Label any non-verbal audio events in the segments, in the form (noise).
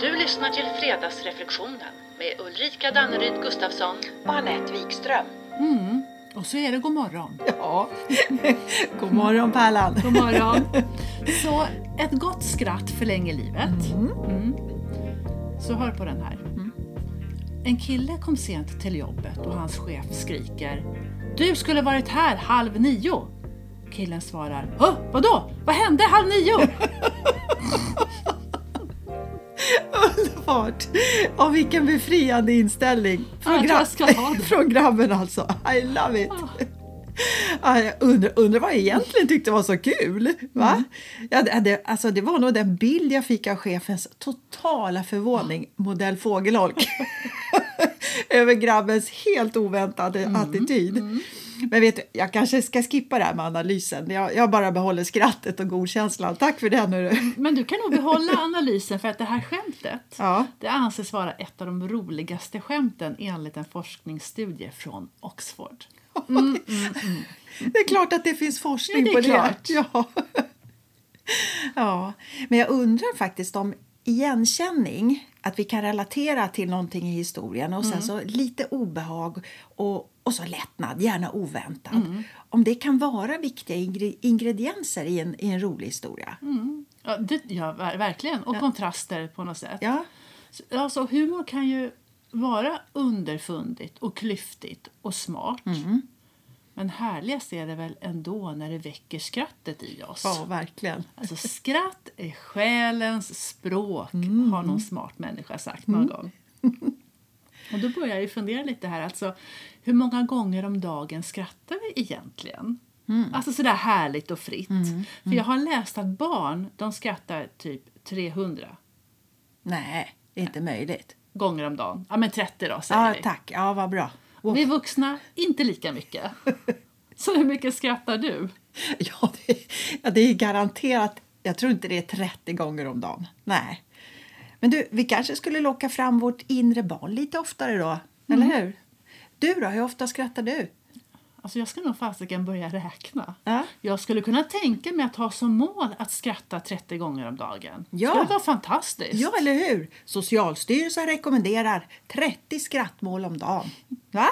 Du lyssnar till Fredagsreflektionen med Ulrika Danneryd Gustafsson. och Anette Wikström. Mm. Och så är det god morgon. Ja, (laughs) god morgon Pärlan. God morgon. Så ett gott skratt förlänger livet. Mm. Så hör på den här. En kille kom sent till jobbet och hans chef skriker Du skulle varit här halv nio. Killen svarar Hå, vadå? Vad hände halv nio? (laughs) Underbart! Och vilken befriande inställning. Ja, ha det. (laughs) från grabben alltså. I love it. Ja, jag undrar, undrar vad jag egentligen tyckte var så kul. Va? Mm. Ja, det, alltså, det var nog den bild jag fick av chefens totala förvåning, modell fågelholk. (laughs) (laughs) Över grabbens helt oväntade Mm. attityd. Men vet du, jag kanske ska skippa det här med analysen. Jag, jag bara behåller skrattet och godkänslan. Tack för det nu. Men du kan nog behålla analysen för att det här skämtet Ja. det anses vara ett av de roligaste skämten enligt en forskningsstudie från Oxford. Det är klart att det finns forskning Ja, det på klart. det. Ja. ja, men jag undrar faktiskt om igenkänning, att vi kan relatera till någonting i historien och Mm. sen så lite obehag och, och så lättnad, gärna oväntad. Mm. Om det kan vara viktiga ingre- ingredienser i en, i en rolig historia. Ja, det, ja ver- verkligen. Och kontraster på något sätt. Ja, Så- Alltså, humor kan ju vara underfundigt och klyftigt och smart. Mm. Men härligast är det väl ändå när det väcker skrattet i oss. ja verkligen. Alltså skratt är själens språk, Mm. har någon smart människa sagt någon gång. (laughs) Och då börjar jag ju fundera lite här, alltså hur många gånger om dagen skrattar vi egentligen? Mm. Alltså sådär härligt och fritt. För jag har läst att barn, de skrattar typ 300 Nej, det är inte möjligt. gånger om dagen. Ja men 30 då säger Ja, vi. tack. Ja, vad bra. Och- Vi vuxna, inte lika mycket. (laughs) Så hur mycket skrattar du? Ja det, ja, det är garanterat. Jag tror inte det är 30 gånger om dagen. Nej. Men du, vi kanske skulle locka fram vårt inre barn lite oftare då? Eller hur? Du då, hur ofta skrattar du? Alltså jag ska nog fasiken börja räkna. Ja. Jag skulle kunna tänka mig att ha som mål att skratta 30 gånger om dagen. Ja. Det skulle vara fantastiskt. Ja, eller hur? Socialstyrelsen rekommenderar 30 skrattmål om dagen. Va?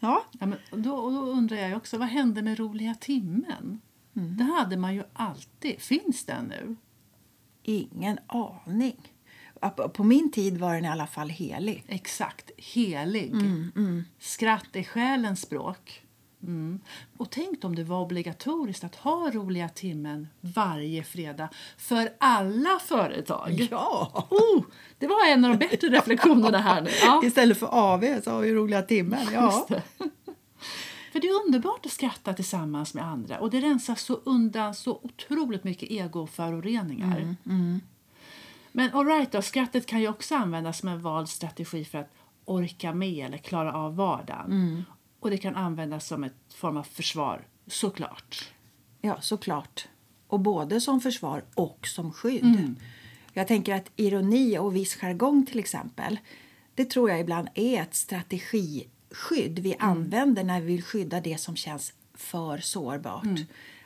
Ja. Ja, men då, då undrar jag också, vad hände med roliga timmen? Mm. Det hade man ju alltid. Finns den nu? Ingen aning. På- min tid var den i alla fall helig. Exakt, helig. Mm, Skratt är själens språk. Mm. Och tänk om det var obligatoriskt att ha roliga timmen varje fredag för alla företag. Ja! Oh, det var en av de bättre reflektionerna här nu. Ja, (laughs) Istället för AV så har vi roliga timmen. Ja. det. (laughs) För det är underbart att skratta tillsammans med andra och det rensar så undan så otroligt mycket egoföroreningar. Men all right då, skrattet kan ju också användas som en vald strategi för att orka med eller klara av vardagen. Och det kan användas som ett form av försvar, såklart. Ja, såklart. Och både som försvar och som skydd. Jag tänker att ironi och viss jargong till exempel, det tror jag ibland är ett strategiskydd vi använder när vi vill skydda det som känns för sårbart.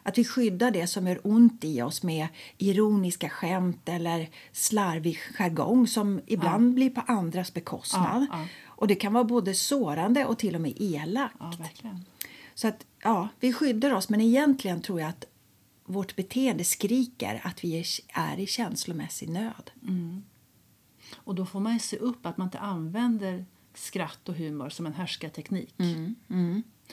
Att vi skyddar det som gör ont i oss med ironiska skämt eller slarvig jargong som ibland blir på andras bekostnad. Ja, ja. Och det kan vara både sårande och till och med elakt. Ja. Så att, ja, vi skyddar oss, men egentligen tror jag att vårt beteende skriker att vi är, i känslomässig nöd. Och då får man ju se upp att man inte använder skratt och humor som en härskarteknik.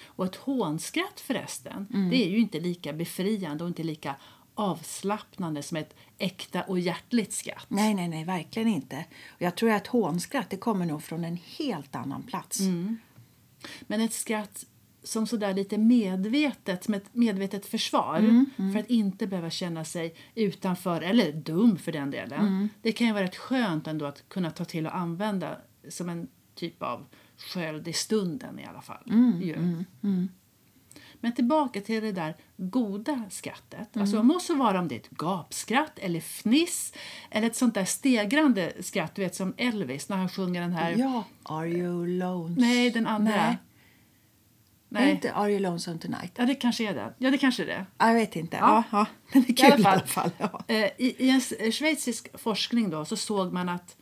Och ett hånskratt förresten, det är ju inte lika befriande och inte lika avslappnande som ett äkta och hjärtligt skratt. Nej, nej, nej, verkligen inte. Och jag tror att hånskratt det kommer nog från en helt annan plats. Men ett skratt som sådär lite medvetet, som ett medvetet försvar för att inte behöva känna sig utanför, eller dum för den delen. Det kan ju vara rätt skönt ändå att kunna ta till och använda som en typ av sköld i stunden i alla fall. ju. Men tillbaka till det där goda skrattet. Alltså, det måste vara om det är ett gapskratt eller fniss eller ett sånt där stegrande skratt, du vet som Elvis när han sjunger den här... Ja, Are you lonesome? Nej, den andra. Nej. Nej. Inte Are you lonesome tonight? Ja, det kanske är det. Ja, det kanske är det. Jag vet inte. Ja. Ja. Ja, (laughs) Den är kul i alla fall. Ja. Eh, I, I en schweizisk forskning då, så såg man att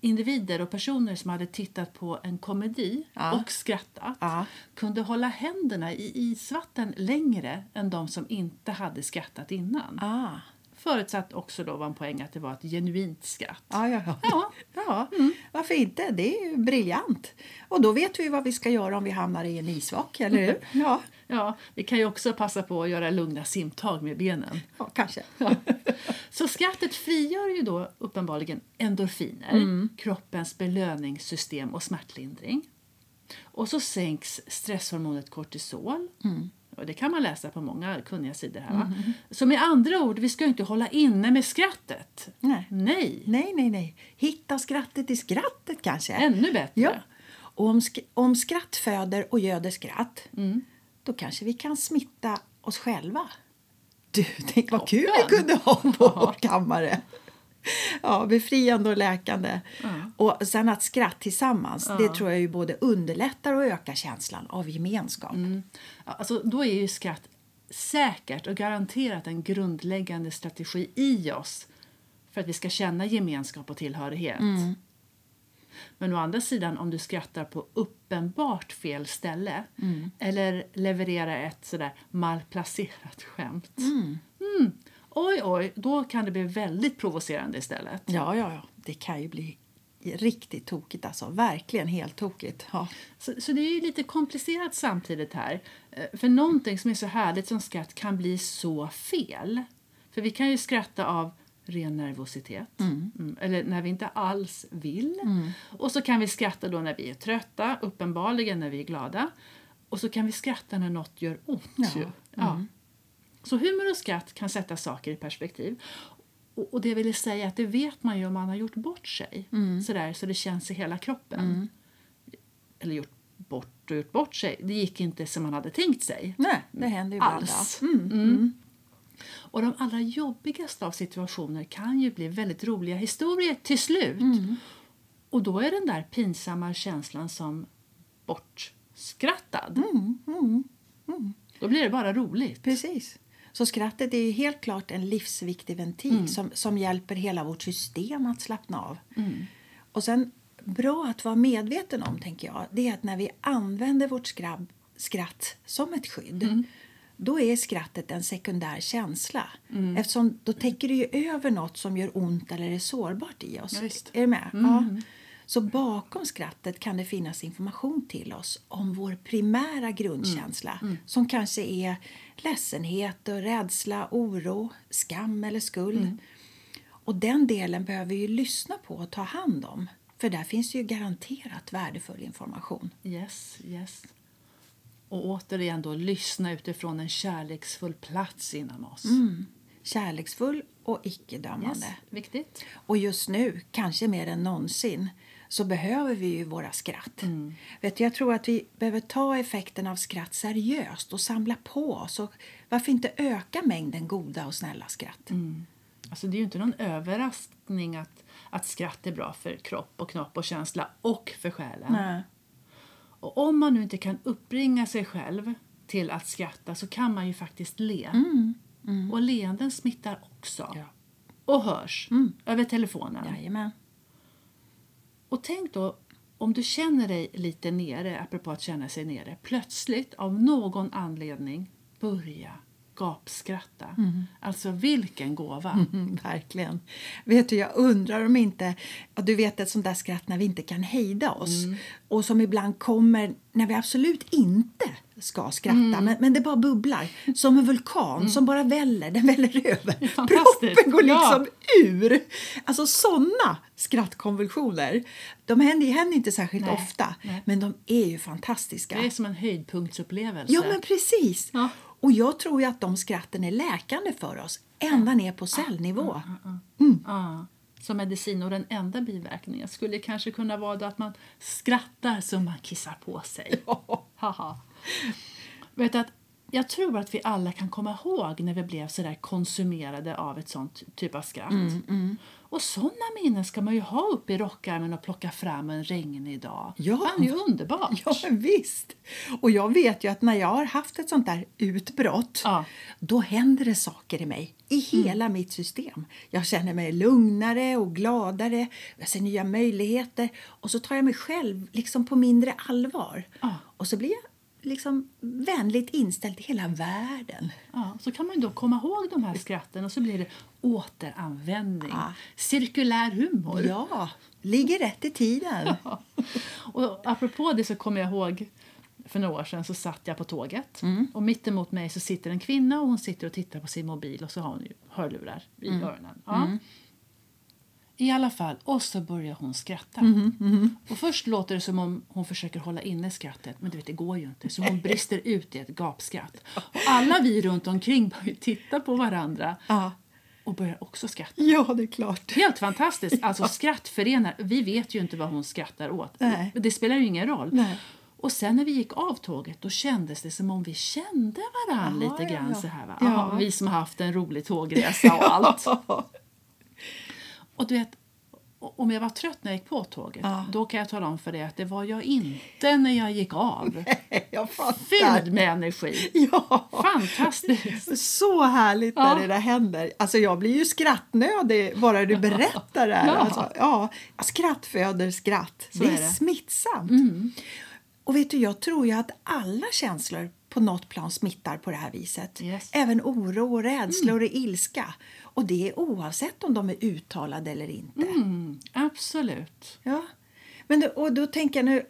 individer och personer som hade tittat på en komedi Ja. och skrattat Ja. kunde hålla händerna i isvatten längre än de som inte hade skrattat innan. Ah. Förutsatt också då var en poäng att det var ett genuint skratt. Ja, ja, ja. Ja. (laughs) ja. Varför inte? Det är ju briljant. Och då vet vi vad vi ska göra om vi hamnar i en isvak, eller hur? (laughs) Ja, Ja, vi kan ju också passa på att göra lugna simtag med benen. ja kanske. (laughs) Så skrattet frigör ju då uppenbarligen endorfiner, kroppens belöningssystem och smärtlindring. Och så sänks stresshormonet kortisol. Och det kan man läsa på många kunniga sidor här. Va? Så med andra ord, vi ska inte hålla inne med skrattet. Nej. Nej, Nej, nej, nej. Hitta skrattet i skrattet kanske. ännu bättre. Ja. Och om, sk- om skratt föder och göder skratt, då kanske vi kan smitta oss själva. Du, tänk vad kul vi kunde ha på vår kammare. Ja, befriande och läkande. Och sen att skratt tillsammans, det tror jag ju både underlättar och ökar känslan av gemenskap. Ja, Alltså, då är ju skratt säkert och garanterat en grundläggande strategi i oss för att vi ska känna gemenskap och tillhörighet. Men å andra sidan, om du skrattar på uppenbart fel ställe eller levererar ett sådär malplacerat skämt. Mm. Oj, oj, då kan det bli väldigt provocerande istället. Ja, ja, ja. Det kan ju bli riktigt tokigt alltså. Verkligen helt tokigt. Ja. Så, så det är ju lite komplicerat samtidigt här. Eh, För någonting som är så härligt som skratt kan bli så fel. För vi kan ju skratta av ren nervositet. Mm, Eller när vi inte alls vill. Och så kan vi skratta då när vi är trötta, uppenbarligen när vi är glada. Och så kan vi skratta när något gör ont. Ja. Ju. Ja. Så humor och skratt kan sätta saker i perspektiv. Och, och det vill säga att det vet man ju om man har gjort bort sig. Sådär, så det känns i hela kroppen. Eller gjort bort och gjort bort sig. Det gick inte som man hade tänkt sig. Nej, det händer ju. Alls. Mm. Och de allra jobbigaste av situationer kan ju bli väldigt roliga historier till slut. Och då är den där pinsamma känslan som bortskrattad. Då blir det bara roligt. Precis. Så skrattet är helt klart en livsviktig ventil som, som hjälper hela vårt system att slappna av. Och sen bra att vara medveten om, tänker jag, det är att när vi använder vårt skrabb, skratt som ett skydd då är skrattet en sekundär känsla. Eftersom då täcker det ju över något som gör ont eller är sårbart i oss. Ja. Är du med? Ja. Så bakom skrattet kan det finnas information till oss om vår primära grundkänsla som kanske är ledsenhet, och rädsla, oro, skam eller skuld. Och den delen behöver vi lyssna på och ta hand om. För där finns ju garanterat värdefull information. Yes, yes. Och återigen då lyssna utifrån en kärleksfull plats inom oss. Kärleksfull och icke-dömande. Yes, viktigt. Och just nu, kanske mer än någonsin, så behöver vi ju våra skratt. Vet du, jag tror att vi behöver ta effekten av skratt seriöst och samla på oss. Och varför inte öka mängden goda och snälla skratt? Alltså det är ju inte någon överraskning att, att skratt är bra för kropp och knopp och känsla och för själen. Nej. Och om man nu inte kan uppbringa sig själv till att skratta så kan man ju faktiskt le. Och leenden smittar också. Ja. Och hörs över telefonen. Jajamän. Och tänk då om du känner dig lite nere, apropå att känna sig nere, plötsligt av någon anledning börja gapskratta. Alltså vilken gåva! Mm, verkligen. Vet du, jag undrar om inte... ja, Du vet ett sånt där skratt när vi inte kan hejda oss. Och som ibland kommer när vi absolut inte ska skratta. Men, men det bara bubblar. Som en vulkan som bara väller. Den väller över. (laughs) Proppen går Ja. liksom ur. Alltså såna skrattkonvulsioner. De händer, händer inte särskilt Nej, ofta. nej. Men de är ju fantastiska. Det är som en höjdpunktsupplevelse. Ja, men precis. Ja. Och jag tror ju att de skratten är läkande för oss, ända ner på cellnivå. Ja. Som medicin och den enda biverkningen skulle kanske kunna vara att man skrattar så man kissar på sig. (laughs) Haha. Vet att jag tror att vi alla kan komma ihåg när vi blev så där konsumerade av ett sånt typ av skratt. Mm, Och såna minnen ska man ju ha uppe i rockärmen och plocka fram en regnig dag. Ja. Det är ju underbart. Ja, visst. Och jag vet ju att när jag har haft ett sånt där utbrott Ja. då händer det saker i mig, i hela mitt system. Jag känner mig lugnare och gladare, jag ser nya möjligheter och så tar jag mig själv liksom på mindre allvar. Ja. Och så blir jag liksom vänligt inställd till hela världen. Ja, så kan man då komma ihåg de här skratten och så blir det återanvändning. Ja. Cirkulär humor. Ja, ligger rätt i tiden. Ja. (laughs) Och apropå det så kommer jag ihåg för några år sedan så satt jag på tåget och mitt emot mig så sitter en kvinna och hon sitter och tittar på sin mobil och så har hon ju hörlurar i öronen. Ja. I alla fall, och så börjar hon skratta. Och först låter det som om hon försöker hålla inne skrattet men du vet, det går ju inte så hon brister ut i ett gapskratt. Och alla vi runt omkring börjar titta på varandra Ja. och börjar också skratta. ja, det är klart. Helt fantastiskt! Alltså skratt förenar. Vi vet ju inte vad hon skrattar åt. Nej. Det spelar ju ingen roll. Nej. Och sen när vi gick av tåget då kändes det som om vi kände varann Ja, lite ja, grann ja. så här. Va? Ja. Aha, vi som har haft en rolig tågresa och allt. (laughs) Och du vet, om jag var trött när jag gick på tåget Ja. då kan jag tala om för dig att det var jag inte när jag gick av. (laughs) Jag fattar. Fylld med energi. Ja. Fantastiskt! Så härligt när Ja. det där händer. Alltså jag blir ju skrattnödig bara du berättar det här. (laughs) Ja. Alltså, ja, skratt föder skratt. Så det är, är det. Mm. smittsamt. Och vet du, jag tror ju att alla känslor på något plan smittar på det här viset. Yes. Även oro, och rädslor och ilska. Och det är oavsett om de är uttalade eller inte. Mm, absolut. Ja. Men då, och då tänker jag nu,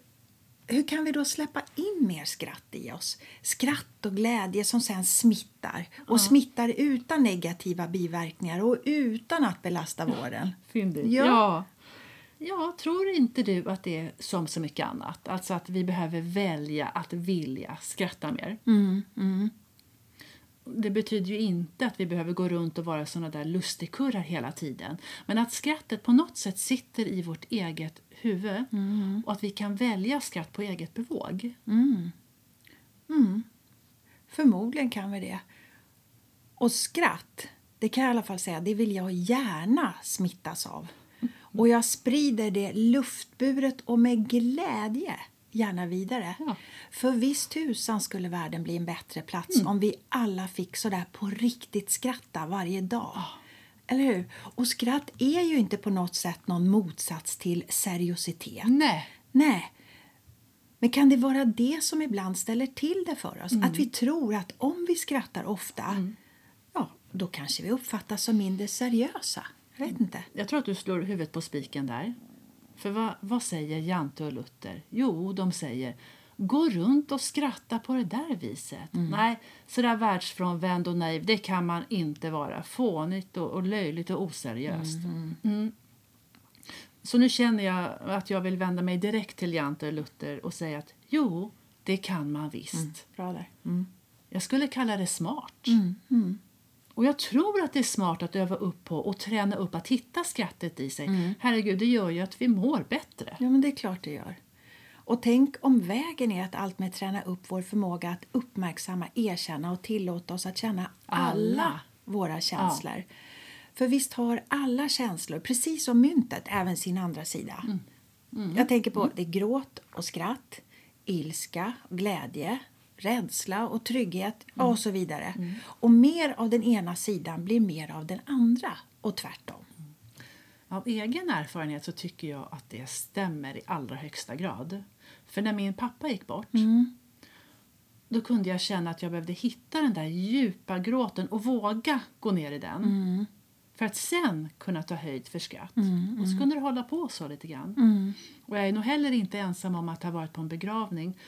hur kan vi då släppa in mer skratt i oss? Skratt och glädje som sen smittar. Och smittar utan negativa biverkningar och utan att belasta vården. Fyndigt. Ja. Ja. Ja. tror inte du att det är som så mycket annat? Alltså att vi behöver välja att vilja skratta mer. Det betyder ju inte att vi behöver gå runt och vara såna där lustigkurrar hela tiden. Men att skrattet på något sätt sitter i vårt eget huvud och att vi kan välja skratt på eget bevåg. Förmodligen kan vi det. Och skratt, det kan jag i alla fall säga, det vill jag gärna smittas av. Och jag sprider det luftburet och med glädje gärna vidare. Ja. För visst tusan skulle världen bli en bättre plats om vi alla fick så där på riktigt skratta varje dag. Eller hur? Och skratt är ju inte på något sätt någon motsats till seriositet. Nej. Nej. Men kan det vara det som ibland ställer till det för oss? Att vi tror att om vi skrattar ofta, ja, då kanske vi uppfattas som mindre seriösa. Jag vet inte. Jag tror att du slår huvudet på spiken där. För vad, vad säger Jante och Luther? Jo, de säger Gå runt och skratta på det där viset. Nej, så där världsfrånvänd och naiv, det kan man inte vara. Fånigt och, och löjligt och oseriöst. Mm. Så nu känner jag att jag vill vända mig direkt till Jante och Luther och säga att jo, det kan man visst. Bra där. Jag skulle kalla det smart. Och jag tror att det är smart att öva upp på och träna upp att hitta skrattet i sig. Herregud, det gör ju att vi mår bättre. Ja, men det är klart det gör. Och tänk om vägen är att allt med träna upp vår förmåga att uppmärksamma, erkänna och tillåta oss att känna alla, Alla. våra känslor. För visst har alla känslor, precis som myntet, även sin andra sida. Jag tänker på det är gråt och skratt, ilska, glädje, rädsla och trygghet och så vidare. Och mer av den ena sidan blir mer av den andra och tvärtom. Av egen erfarenhet så tycker jag att det stämmer i allra högsta grad. För när min pappa gick bort då kunde jag känna att jag behövde hitta den där djupa gråten och våga gå ner i den. För att sen kunna ta höjd för skratt. Och så kunde det hålla på så lite grann. Och jag är nog heller inte ensam om att ha varit på en begravning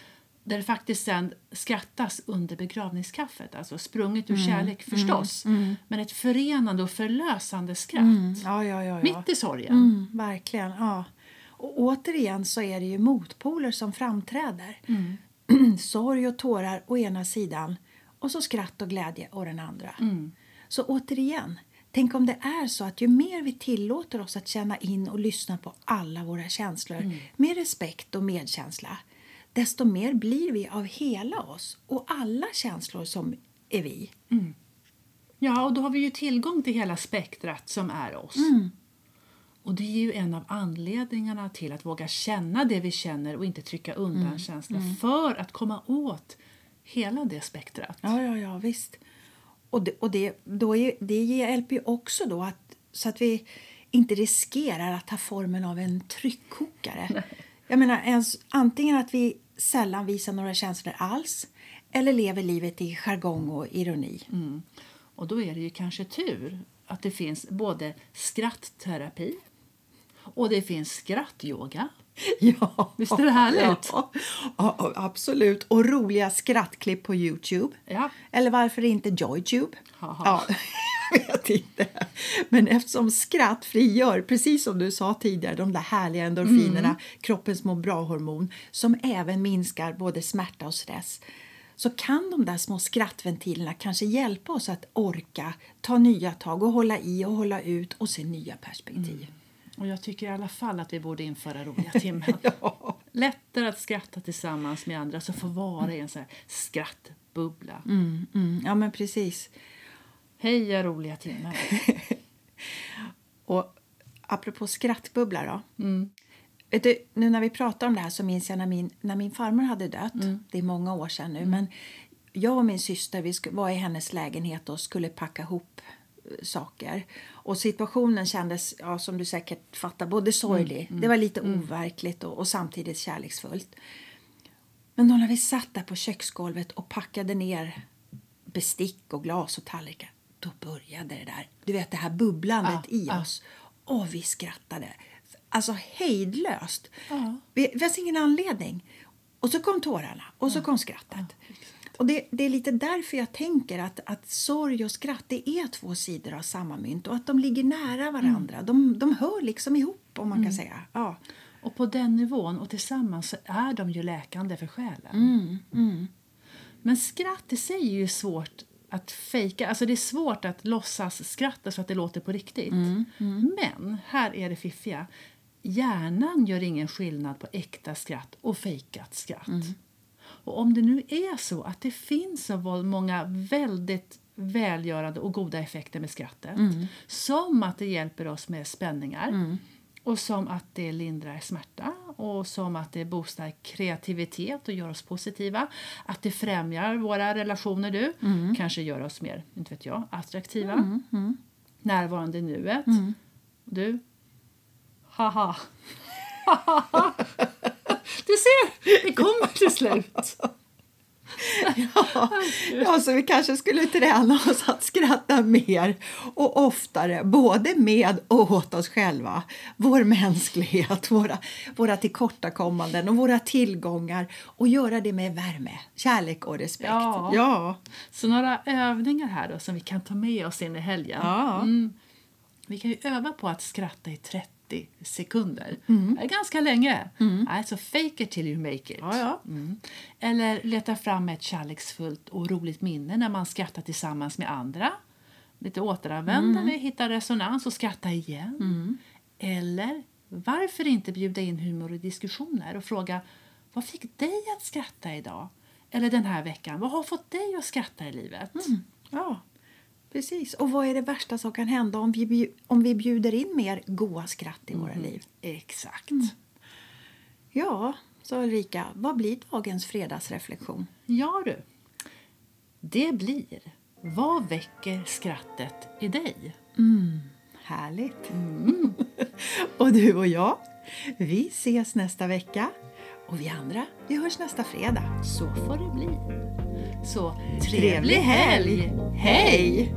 där det faktiskt sen skrattas under begravningskaffet. Alltså sprunget ur kärlek förstås. Men ett förenande och förlösande skratt. Ja, ja, ja, ja. Mitt i sorgen. Mm, verkligen. Ja. Och återigen så är det ju motpoler som framträder. (clears throat) Sorg och tårar å ena sidan och så skratt och glädje å den andra. Så återigen, tänk om det är så att ju mer vi tillåter oss att känna in och lyssna på alla våra känslor med respekt och medkänsla desto mer blir vi av hela oss och alla känslor som är vi. Ja, och då har vi ju tillgång till hela spektrat som är oss. Och det är ju en av anledningarna till att våga känna det vi känner och inte trycka undan känslor för att komma åt hela det spektrat. Ja, ja, ja visst. Och det, och det, då är, det hjälper ju också då att, så att vi inte riskerar att ta formen av en tryckkokare. Jag menar, ens, antingen att vi sällan visar några känslor alls eller lever livet i jargong och ironi. Mm. Och då är det ju kanske tur att det finns både skrattterapi och det finns skrattyoga. (laughs) Ja, Visst är det härligt? Ja, ja, absolut. Och roliga skrattklipp på Youtube. Ja. Eller varför inte Joytube? Ja, (laughs) jag vet inte. Men eftersom skratt frigör, precis som du sa tidigare, de där härliga endorfinerna, kroppens må bra-hormon, som även minskar både smärta och stress så kan de där små skrattventilerna kanske hjälpa oss att orka ta nya tag och hålla i och hålla ut och se nya perspektiv. Och jag tycker i alla fall att vi borde införa roliga (laughs) timmen. Ja. Lättare att skratta tillsammans med andra som får vara i en sån här skrattbubbla. Mm, mm, ja, men precis. Heja roliga timmar! (laughs) Och apropå skrattbubbla då. Mm. Du, nu när vi pratar om det här så minns jag när min, när min farmor hade dött. Mm. Det är många år sedan nu. Men jag och min syster vi var i hennes lägenhet och skulle packa ihop saker. Och situationen kändes, ja, som du säkert fattar, både sorglig. Det var lite overkligt och, och samtidigt kärleksfullt. Men då när vi satt där på köksgolvet och packade ner bestick och glas och tallrikar, då började det där. Du vet det här bubblandet Ja, i ja. oss. Och vi skrattade. Alltså hejdlöst. Ja. Vi, det fanns ingen anledning. Och så kom tårarna och så kom skrattet. Och det, det är lite därför jag tänker att, att sorg och skratt det är två sidor av samma mynt och att de ligger nära varandra. De, de hör liksom ihop om man kan säga. Ja. Och på den nivån och tillsammans så är de ju läkande för själen. Mm, Men skratt i sig är ju svårt att fejka. Alltså det är svårt att låtsas skratta så att det låter på riktigt. Mm, Men här är det fiffiga. Hjärnan gör ingen skillnad på äkta skratt och fejkat skratt. Mm. Och om det nu är så att det finns så många väldigt välgörande och goda effekter med skrattet. Mm. Som att det hjälper oss med spänningar. Och som att det lindrar smärta och som att det boostar kreativitet och gör oss positiva. Att det främjar våra relationer du. Kanske gör oss mer, inte vet jag, attraktiva. Närvarande i nuet. Du. Haha. (laughs) du ser, det kommer till slut. Ja, så vi kanske skulle träna oss att skratta mer och oftare, både med och åt oss själva. Vår mänsklighet, våra, våra tillkortakommanden och våra tillgångar och göra det med värme, kärlek och respekt. Ja. ja. Så några övningar här då som vi kan ta med oss in i helgen. Ja. Mm. Vi kan ju öva på att skratta i 30 sekunder. Det är ganska länge. Alltså fake it till you make it. Ja, ja. Mm. Eller leta fram ett kärleksfullt och roligt minne när man skrattar tillsammans med andra. Lite återanvändande, hitta resonans och skratta igen. Eller varför inte bjuda in humor i diskussioner och fråga vad fick dig att skratta idag? Eller den här veckan, vad har fått dig att skratta i livet? ja, precis. Och vad är det värsta som kan hända om vi, om vi bjuder in mer goa skratt i våra liv? Exakt. Ja, så Ulrika, vad blir dagens fredagsreflektion? Ja du. Det blir Vad väcker skrattet i dig? Härligt! (laughs) och du och jag, vi ses nästa vecka. Och vi andra, vi hörs nästa fredag. Så får det bli. Så Trevlig helg! Hej!